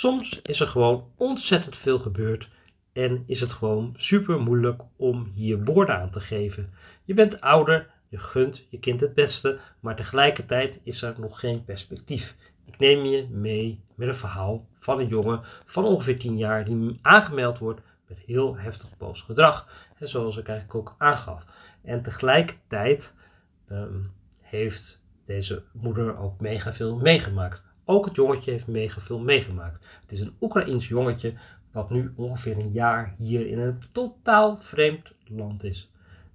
Soms is er gewoon ontzettend veel gebeurd en is het gewoon super moeilijk om hier woorden aan te geven. Je bent ouder, je gunt je kind het beste, maar tegelijkertijd is er nog geen perspectief. Ik neem je mee met een verhaal van een jongen van ongeveer 10 jaar die aangemeld wordt met heel heftig boos gedrag. En zoals ik eigenlijk ook aangaf. En tegelijkertijd ehm, heeft deze moeder ook mega veel meegemaakt. Ook het jongetje heeft veel meegemaakt. Het is een Oekraïens jongetje wat nu ongeveer een jaar hier in een totaal vreemd land is.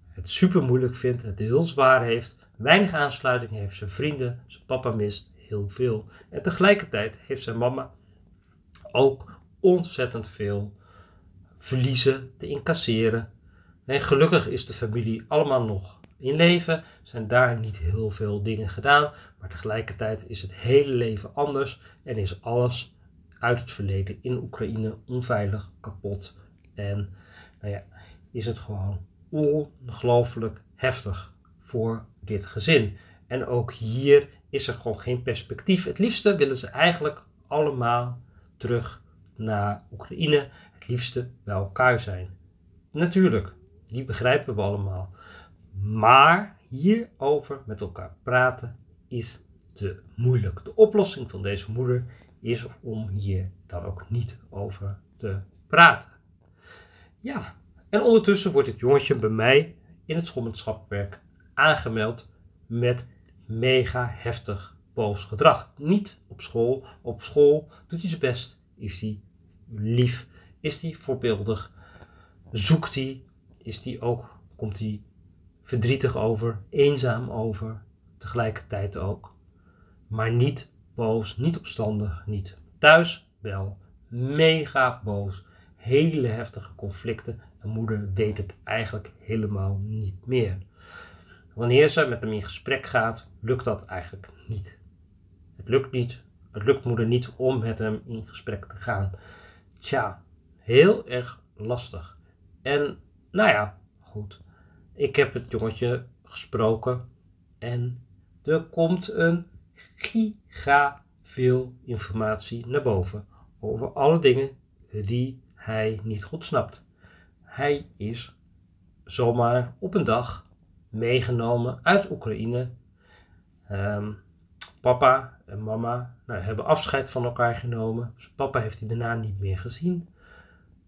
Het super moeilijk vindt, het heel zwaar heeft, weinig aansluiting heeft, zijn vrienden, zijn papa mist heel veel. En tegelijkertijd heeft zijn mama ook ontzettend veel verliezen te incasseren. En gelukkig is de familie allemaal nog in leven, zijn daar niet heel veel dingen gedaan, maar tegelijkertijd is het hele leven anders en is alles uit het verleden in Oekraïne onveilig, kapot en nou ja, is het gewoon ongelooflijk heftig voor dit gezin. En ook hier is er gewoon geen perspectief. Het liefste willen ze eigenlijk allemaal terug naar Oekraïne. Het liefste bij elkaar zijn. Natuurlijk, die begrijpen we allemaal. Maar hierover met elkaar praten is te moeilijk. De oplossing van deze moeder is om hier dan ook niet over te praten. Ja, en ondertussen wordt het jongetje bij mij in het schoolmaatschappenwerk aangemeld met mega heftig boos gedrag. Niet op school. Op school doet hij zijn best. Is hij lief? Is hij voorbeeldig? Zoekt hij? Is hij ook, komt hij verdrietig over, eenzaam over, tegelijkertijd ook. Maar niet boos, niet opstandig, niet. Thuis wel mega boos, hele heftige conflicten en moeder weet het eigenlijk helemaal niet meer. Wanneer ze met hem in gesprek gaat, lukt dat eigenlijk niet. Het lukt niet. Het lukt moeder niet om met hem in gesprek te gaan. Tja, heel erg lastig. En nou ja, goed. Ik heb het jongetje gesproken en er komt een giga veel informatie naar boven over alle dingen die hij niet goed snapt. Hij is zomaar op een dag meegenomen uit Oekraïne. Ehm, papa en mama nou, hebben afscheid van elkaar genomen. Dus papa heeft hij daarna niet meer gezien.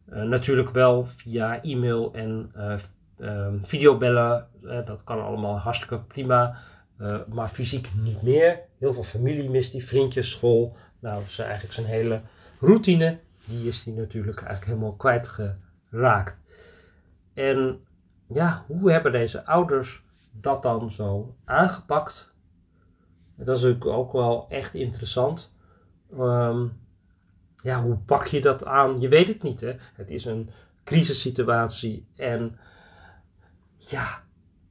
Uh, natuurlijk wel via e-mail en uh, um, videobellen. Uh, dat kan allemaal hartstikke prima. maar fysiek niet meer. Heel veel familie mist hij, vriendjes, school. Nou, is eigenlijk zijn hele routine. Die is hij natuurlijk eigenlijk helemaal kwijtgeraakt. En ja, hoe hebben deze ouders dat dan zo aangepakt? Dat is natuurlijk ook wel echt interessant. Um, ja, hoe pak je dat aan? Je weet het niet, hè? Het is een crisissituatie en ja,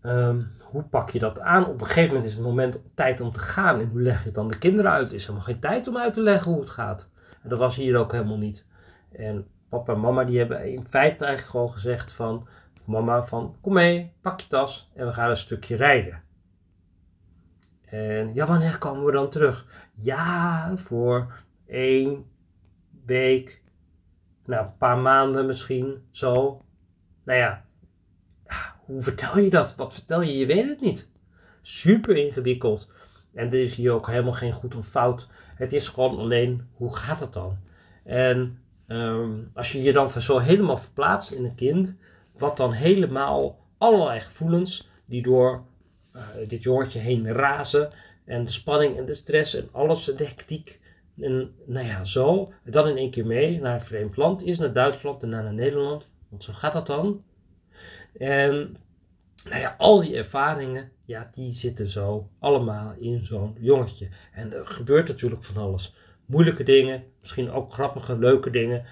um, hoe pak je dat aan? Op een gegeven moment is het moment tijd om te gaan. En hoe leg je het dan de kinderen uit? Er helemaal geen tijd om uit te leggen hoe het gaat. En dat was hier ook helemaal niet. En papa en mama die hebben in feite eigenlijk gewoon gezegd van mama van kom mee, pak je tas en we gaan een stukje rijden. En ja, wanneer komen we dan terug? Ja, voor één week, nou een paar maanden misschien, zo. Nou ja, hoe vertel je dat? Wat vertel je? Je weet het niet. Super ingewikkeld. En er is hier ook helemaal geen goed of fout. Het is gewoon alleen, hoe gaat het dan? En ehm, als je je dan zo helemaal verplaatst in een kind, wat dan helemaal allerlei gevoelens die door uh, dit jongetje heen razen. En de spanning en de stress en alles, de hectiek. En nou ja, zo. En dan in één keer mee naar een vreemd land is, naar Duitsland en naar Nederland. Want zo gaat dat dan. En nou ja, al die ervaringen, ja, die zitten zo allemaal in zo'n jongetje. En er gebeurt natuurlijk van alles. Moeilijke dingen, misschien ook grappige, leuke dingen.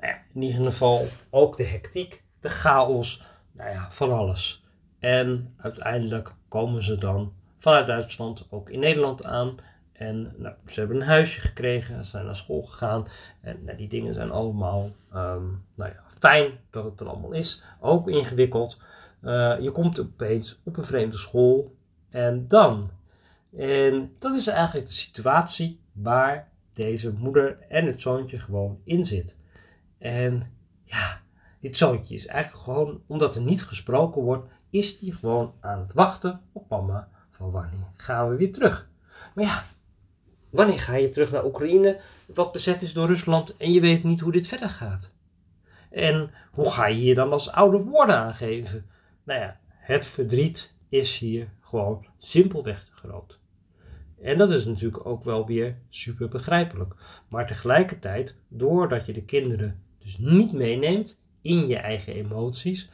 Nou ja, in ieder geval ook de hectiek de chaos, nou ja, van alles. En uiteindelijk komen ze dan vanuit Duitsland ook in Nederland aan. En nou, ze hebben een huisje gekregen, ze zijn naar school gegaan. En nou, die dingen zijn allemaal um, nou ja, fijn dat het er allemaal is. Ook ingewikkeld. Uh, je komt opeens op een vreemde school. En dan? En dat is eigenlijk de situatie waar deze moeder en het zoontje gewoon in zit. En ja, dit zoontje is eigenlijk gewoon, omdat er niet gesproken wordt, is die gewoon aan het wachten op mama van wanneer gaan we weer terug. Maar ja, wanneer ga je terug naar Oekraïne, wat bezet is door Rusland en je weet niet hoe dit verder gaat? En hoe ga je je dan als oude woorden aangeven? Nou ja, het verdriet is hier gewoon simpelweg te groot. En dat is natuurlijk ook wel weer super begrijpelijk. Maar tegelijkertijd, doordat je de kinderen dus niet meeneemt in je eigen emoties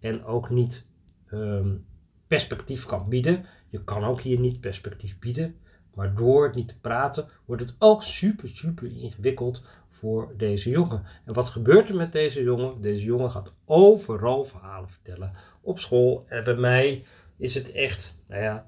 en ook niet um, perspectief kan bieden, je kan ook hier niet perspectief bieden, maar door het niet te praten wordt het ook super, super ingewikkeld voor deze jongen. En wat gebeurt er met deze jongen? Deze jongen gaat overal verhalen vertellen. Op school en bij mij is het echt, nou ja,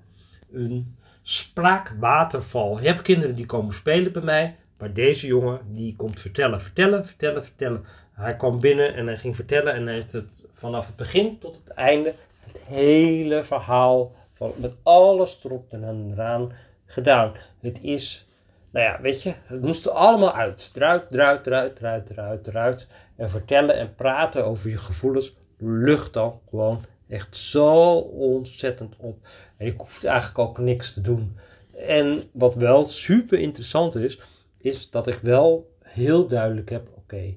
een spraakwaterval. Je hebt kinderen die komen spelen bij mij, maar deze jongen die komt vertellen, vertellen, vertellen, vertellen. Hij kwam binnen en hij ging vertellen en hij heeft het vanaf het begin tot het einde, het hele verhaal van, met alles erop en eraan gedaan. Het is, nou ja, weet je, het moest er allemaal uit. Eruit, eruit, eruit, eruit, eruit, eruit. En vertellen en praten over je gevoelens lucht dan gewoon echt zo ontzettend op. En je hoeft eigenlijk ook niks te doen. En wat wel super interessant is, is dat ik wel heel duidelijk heb: oké,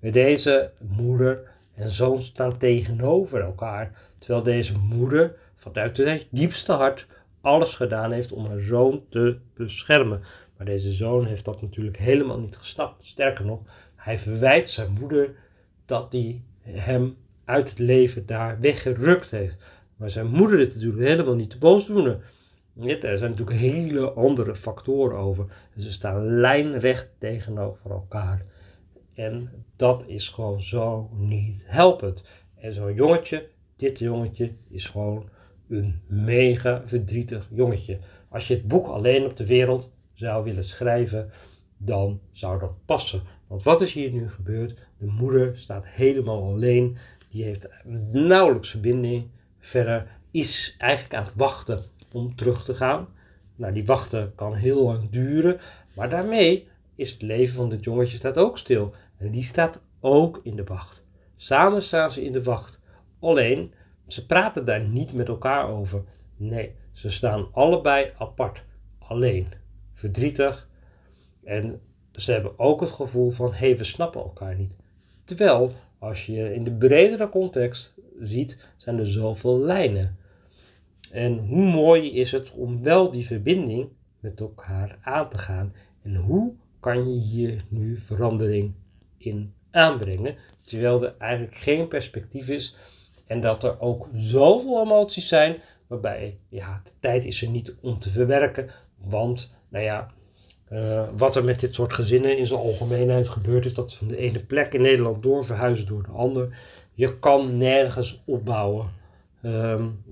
deze moeder en zoon staan tegenover elkaar. Terwijl deze moeder vanuit het diepste hart alles gedaan heeft om haar zoon te beschermen. Maar deze zoon heeft dat natuurlijk helemaal niet gesnapt. Sterker nog, hij verwijt zijn moeder dat hij hem uit het leven daar weggerukt heeft. Maar zijn moeder is natuurlijk helemaal niet de boosdoener. Er zijn natuurlijk hele andere factoren over. ze staan lijnrecht tegenover elkaar. En dat is gewoon zo niet helpend. En zo'n jongetje, dit jongetje, is gewoon een mega verdrietig jongetje. Als je het boek alleen op de wereld zou willen schrijven, dan zou dat passen. Want wat is hier nu gebeurd? De moeder staat helemaal alleen. Die heeft nauwelijks verbinding. Verder is eigenlijk aan het wachten om terug te gaan. Nou, die wachten kan heel lang duren. Maar daarmee is het leven van dit jongetje staat ook stil. En die staat ook in de wacht. Samen staan ze in de wacht. Alleen, ze praten daar niet met elkaar over. Nee, ze staan allebei apart. Alleen. Verdrietig. En ze hebben ook het gevoel van, hé, hey, we snappen elkaar niet. Terwijl, als je in de bredere context ziet, zijn er zoveel lijnen. En hoe mooi is het om wel die verbinding met elkaar aan te gaan. En hoe kan je hier nu verandering in aanbrengen, terwijl er eigenlijk geen perspectief is en dat er ook zoveel emoties zijn, waarbij ja, de tijd is er niet om te verwerken, want nou ja, uh, wat er met dit soort gezinnen in zijn algemeenheid gebeurt, is dat ze van de ene plek in Nederland doorverhuizen door de ander. Je kan nergens opbouwen. Um,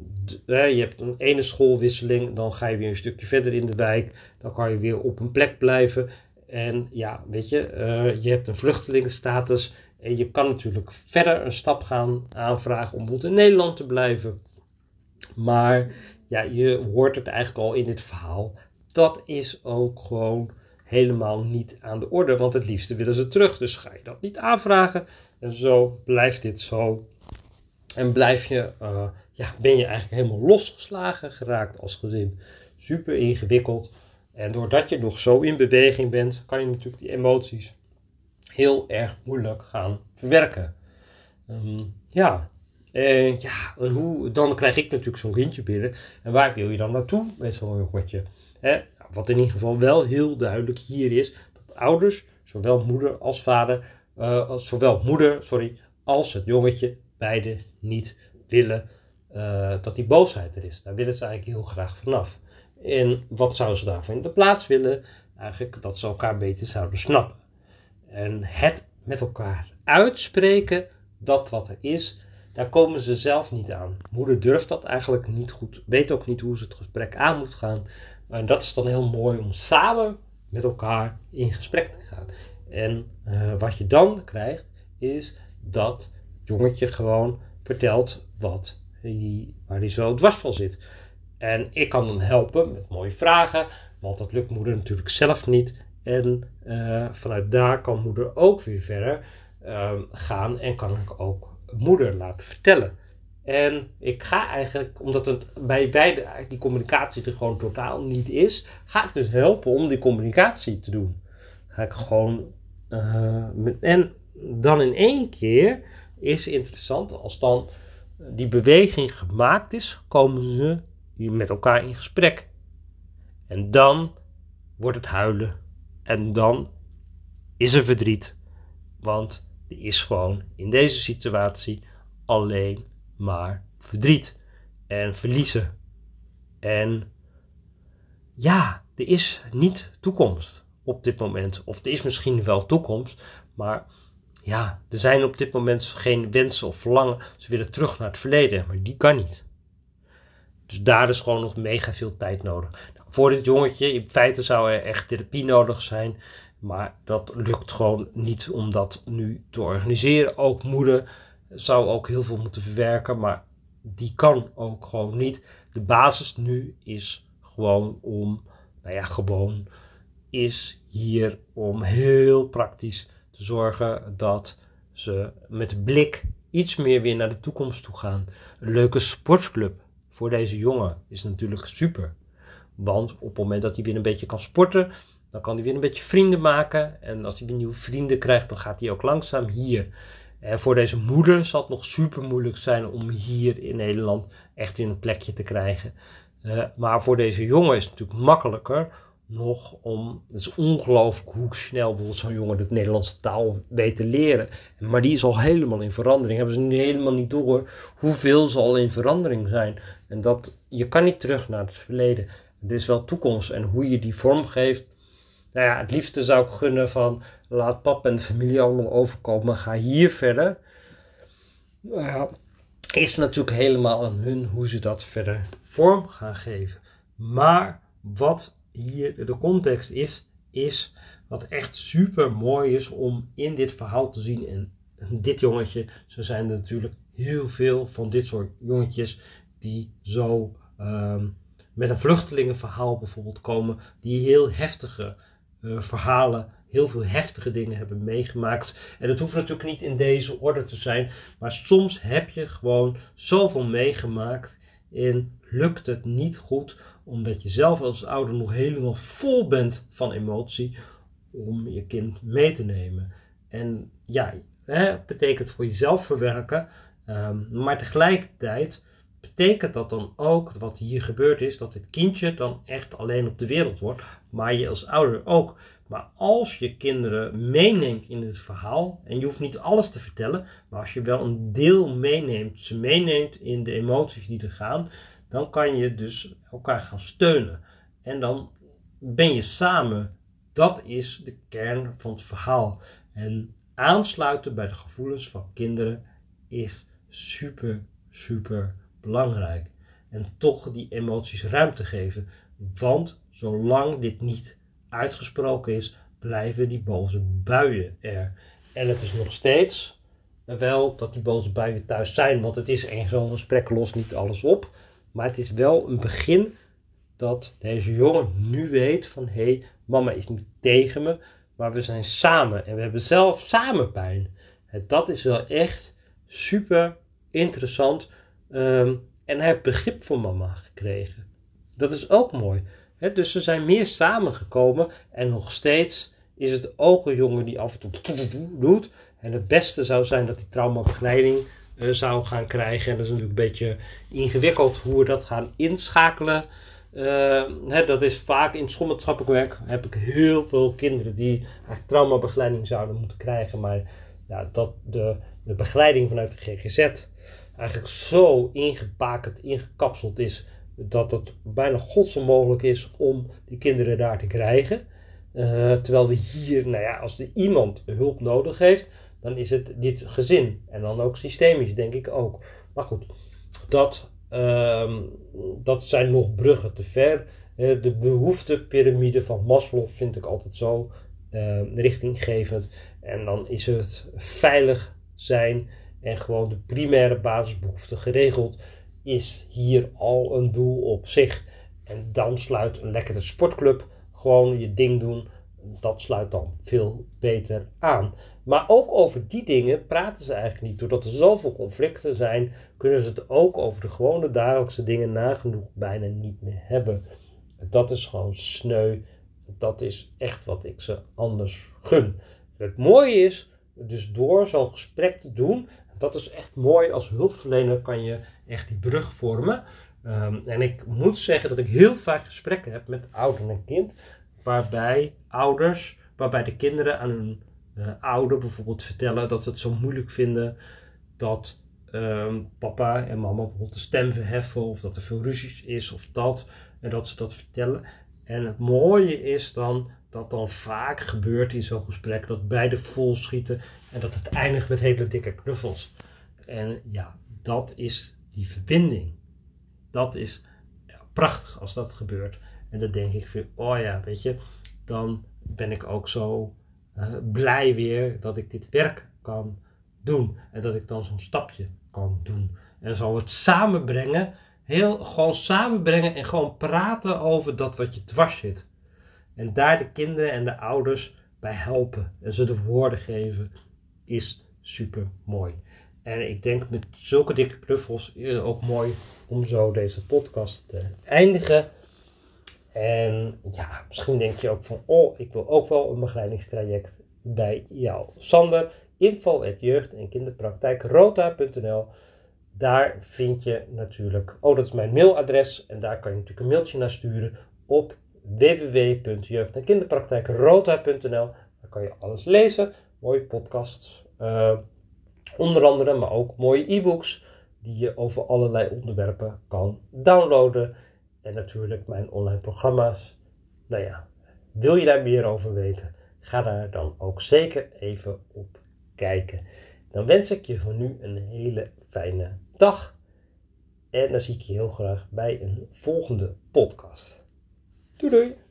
je hebt een ene schoolwisseling, dan ga je weer een stukje verder in de wijk, dan kan je weer op een plek blijven. En ja, weet je, uh, je hebt een vluchtelingenstatus en je kan natuurlijk verder een stap gaan aanvragen om bijvoorbeeld in Nederland te blijven. Maar ja, je hoort het eigenlijk al in dit verhaal. Dat is ook gewoon helemaal niet aan de orde, want het liefste willen ze terug. Dus ga je dat niet aanvragen. En zo blijft dit zo. En blijf je, uh, ja, ben je eigenlijk helemaal losgeslagen geraakt als gezin. Super ingewikkeld. En doordat je nog zo in beweging bent, kan je natuurlijk die emoties heel erg moeilijk gaan verwerken. Ehm, ja, en ja, hoe, dan krijg ik natuurlijk zo'n kindje binnen. En waar wil je dan naartoe met zo'n jongetje? Wat in ieder geval wel heel duidelijk hier is, dat ouders, zowel moeder als vader, uh, als, zowel moeder sorry, als het jongetje, beide niet willen uh, dat die boosheid er is. Daar willen ze eigenlijk heel graag vanaf. En wat zouden ze daarvoor in de plaats willen? Eigenlijk dat ze elkaar beter zouden snappen. En het met elkaar uitspreken, dat wat er is, daar komen ze zelf niet aan. Moeder durft dat eigenlijk niet goed, weet ook niet hoe ze het gesprek aan moet gaan. En dat is dan heel mooi om samen met elkaar in gesprek te gaan. En uh, wat je dan krijgt, is dat jongetje gewoon vertelt wat hij, waar hij zo dwars van zit. En ik kan hem helpen met mooie vragen, want dat lukt moeder natuurlijk zelf niet. En uh, vanuit daar kan moeder ook weer verder uh, gaan en kan ik ook moeder laten vertellen. En ik ga eigenlijk, omdat het bij beide die communicatie er gewoon totaal niet is, ga ik dus helpen om die communicatie te doen. Ga ik gewoon. Uh, met, en dan in één keer is interessant, als dan die beweging gemaakt is, komen ze met elkaar in gesprek. En dan wordt het huilen. En dan is er verdriet. Want er is gewoon in deze situatie alleen maar verdriet en verliezen. En ja, er is niet toekomst op dit moment. Of er is misschien wel toekomst, maar ja, er zijn op dit moment geen wensen of verlangen. Ze willen terug naar het verleden, maar die kan niet. Dus daar is gewoon nog mega veel tijd nodig. Voor dit jongetje, in feite zou er echt therapie nodig zijn. Maar dat lukt gewoon niet om dat nu te organiseren. Ook moeder zou ook heel veel moeten verwerken, maar die kan ook gewoon niet. De basis nu is gewoon om, nou ja, gewoon is hier om heel praktisch te zorgen dat ze met blik iets meer weer naar de toekomst toe gaan. Een leuke sportclub voor deze jongen is natuurlijk super. Want op het moment dat hij weer een beetje kan sporten, dan kan hij weer een beetje vrienden maken. En als hij weer nieuwe vrienden krijgt, dan gaat hij ook langzaam hier. En voor deze moeder zal het nog super moeilijk zijn om hier in Nederland echt in een plekje te krijgen. Uh, maar voor deze jongen is het natuurlijk makkelijker nog om. Het is ongelooflijk hoe snel bijvoorbeeld zo'n jongen de Nederlandse taal weet te leren. Maar die is al helemaal in verandering. Hebben ze nu helemaal niet door hoeveel ze al in verandering zijn. En dat je kan niet terug naar het verleden. Er is wel toekomst en hoe je die vorm geeft. Nou ja, het liefste zou ik gunnen van laat pap en de familie allemaal overkomen. Ga hier verder. Nou ja, is natuurlijk helemaal aan hun hoe ze dat verder vorm gaan geven. Maar wat hier de context is, is wat echt super mooi is om in dit verhaal te zien. En dit jongetje, zo zijn er natuurlijk heel veel van dit soort jongetjes die zo um, met een vluchtelingenverhaal bijvoorbeeld komen, die heel heftige uh, verhalen, heel veel heftige dingen hebben meegemaakt. En dat hoeft natuurlijk niet in deze orde te zijn, maar soms heb je gewoon zoveel meegemaakt en lukt het niet goed omdat je zelf als ouder nog helemaal vol bent van emotie om je kind mee te nemen. En ja, hè, betekent voor jezelf verwerken, um, maar tegelijkertijd betekent dat dan ook, wat hier gebeurd is, dat het kindje dan echt alleen op de wereld wordt, maar je als ouder ook. Maar als je kinderen meeneemt in het verhaal, en je hoeft niet alles te vertellen, maar als je wel een deel meeneemt, ze meeneemt in de emoties die er gaan, dan kan je dus elkaar gaan steunen. En dan ben je samen. Dat is de kern van het verhaal. En aansluiten bij de gevoelens van kinderen is super, super belangrijk. En toch die emoties ruimte geven. Want zolang dit niet uitgesproken is, blijven die boze buien er. En het is nog steeds wel dat die boze buien thuis zijn. Want het is een zo'n gesprek lost niet alles op. Maar het is wel een begin dat deze jongen nu weet van hé, hey, mama is niet tegen me, maar we zijn samen en we hebben zelf samen pijn. En dat is wel echt super interessant. Ehm, en hij heeft begrip voor mama gekregen. Dat is ook mooi. dus ze zijn meer samengekomen en nog steeds is het ook een jongen die af en toe doet. En het beste zou zijn dat die traumabegeleiding uh, zou gaan krijgen. En dat is natuurlijk een beetje ingewikkeld hoe we dat gaan inschakelen. Hè, dat is vaak in het werk heb ik heel veel kinderen die traumabegeleiding zouden moeten krijgen. Maar ja, dat de, de begeleiding vanuit de GGZ eigenlijk zo ingepakend, ingekapseld is, dat het bijna godsonmogelijk is om die kinderen daar te krijgen. Uh, terwijl we hier, nou ja, als er iemand hulp nodig heeft, dan is het dit gezin. En dan ook systemisch, denk ik ook. Maar goed, dat, um, dat zijn nog bruggen te ver. Uh, de behoeftepyramide van Maslow vind ik altijd zo uh, richtinggevend. En dan is het veilig zijn en gewoon de primaire basisbehoeften geregeld, is hier al een doel op zich. En dan sluit een lekkere sportclub gewoon je ding doen dat sluit dan veel beter aan. Maar ook over die dingen praten ze eigenlijk niet. Doordat er zoveel conflicten zijn, kunnen ze het ook over de gewone dagelijkse dingen nagenoeg bijna niet meer hebben. Dat is gewoon sneu. Dat is echt wat ik ze anders gun. Het mooie is, dus door zo'n gesprek te doen, dat is echt mooi. Als hulpverlener kan je echt die brug vormen. Ehm, en ik moet zeggen dat ik heel vaak gesprekken heb met ouder en kind, waarbij ouders, waarbij de kinderen aan hun uh, ouder bijvoorbeeld vertellen dat ze het zo moeilijk vinden dat ehm, papa en mama bijvoorbeeld de stem verheffen of dat er veel ruzies is of dat en dat ze dat vertellen. En het mooie is dan dat dan vaak gebeurt in zo'n gesprek dat beide vol schieten en dat het eindigt met hele dikke knuffels. En ja, dat is die verbinding. Dat is prachtig als dat gebeurt. En dan denk ik weer, oh ja, weet je, dan ben ik ook zo blij weer dat ik dit werk kan doen. En dat ik dan zo'n stapje kan doen. En zo het samenbrengen, heel gewoon samenbrengen en gewoon praten over dat wat je dwars zit. En daar de kinderen en de ouders bij helpen en ze de woorden geven, is super mooi. En ik denk met zulke dikke knuffels ook mooi om zo deze podcast te eindigen. En ja, misschien denk je ook van, oh, ik wil ook wel een begeleidingstraject bij jou. Sander, info jeugd- en kinderpraktijk rota.nl. Daar vind je natuurlijk, oh dat is mijn mailadres en daar kan je natuurlijk een mailtje naar sturen op www.jeugd- en kinderpraktijkrota.nl. Daar kan je alles lezen, mooie podcasts, uh, onder andere, maar ook mooie e-books die je over allerlei onderwerpen kan downloaden. En natuurlijk mijn online programma's. Nou ja, wil je daar meer over weten? Ga daar dan ook zeker even op kijken. Dan wens ik je voor nu een hele fijne dag. En dan zie ik je heel graag bij een volgende podcast. Doei doei!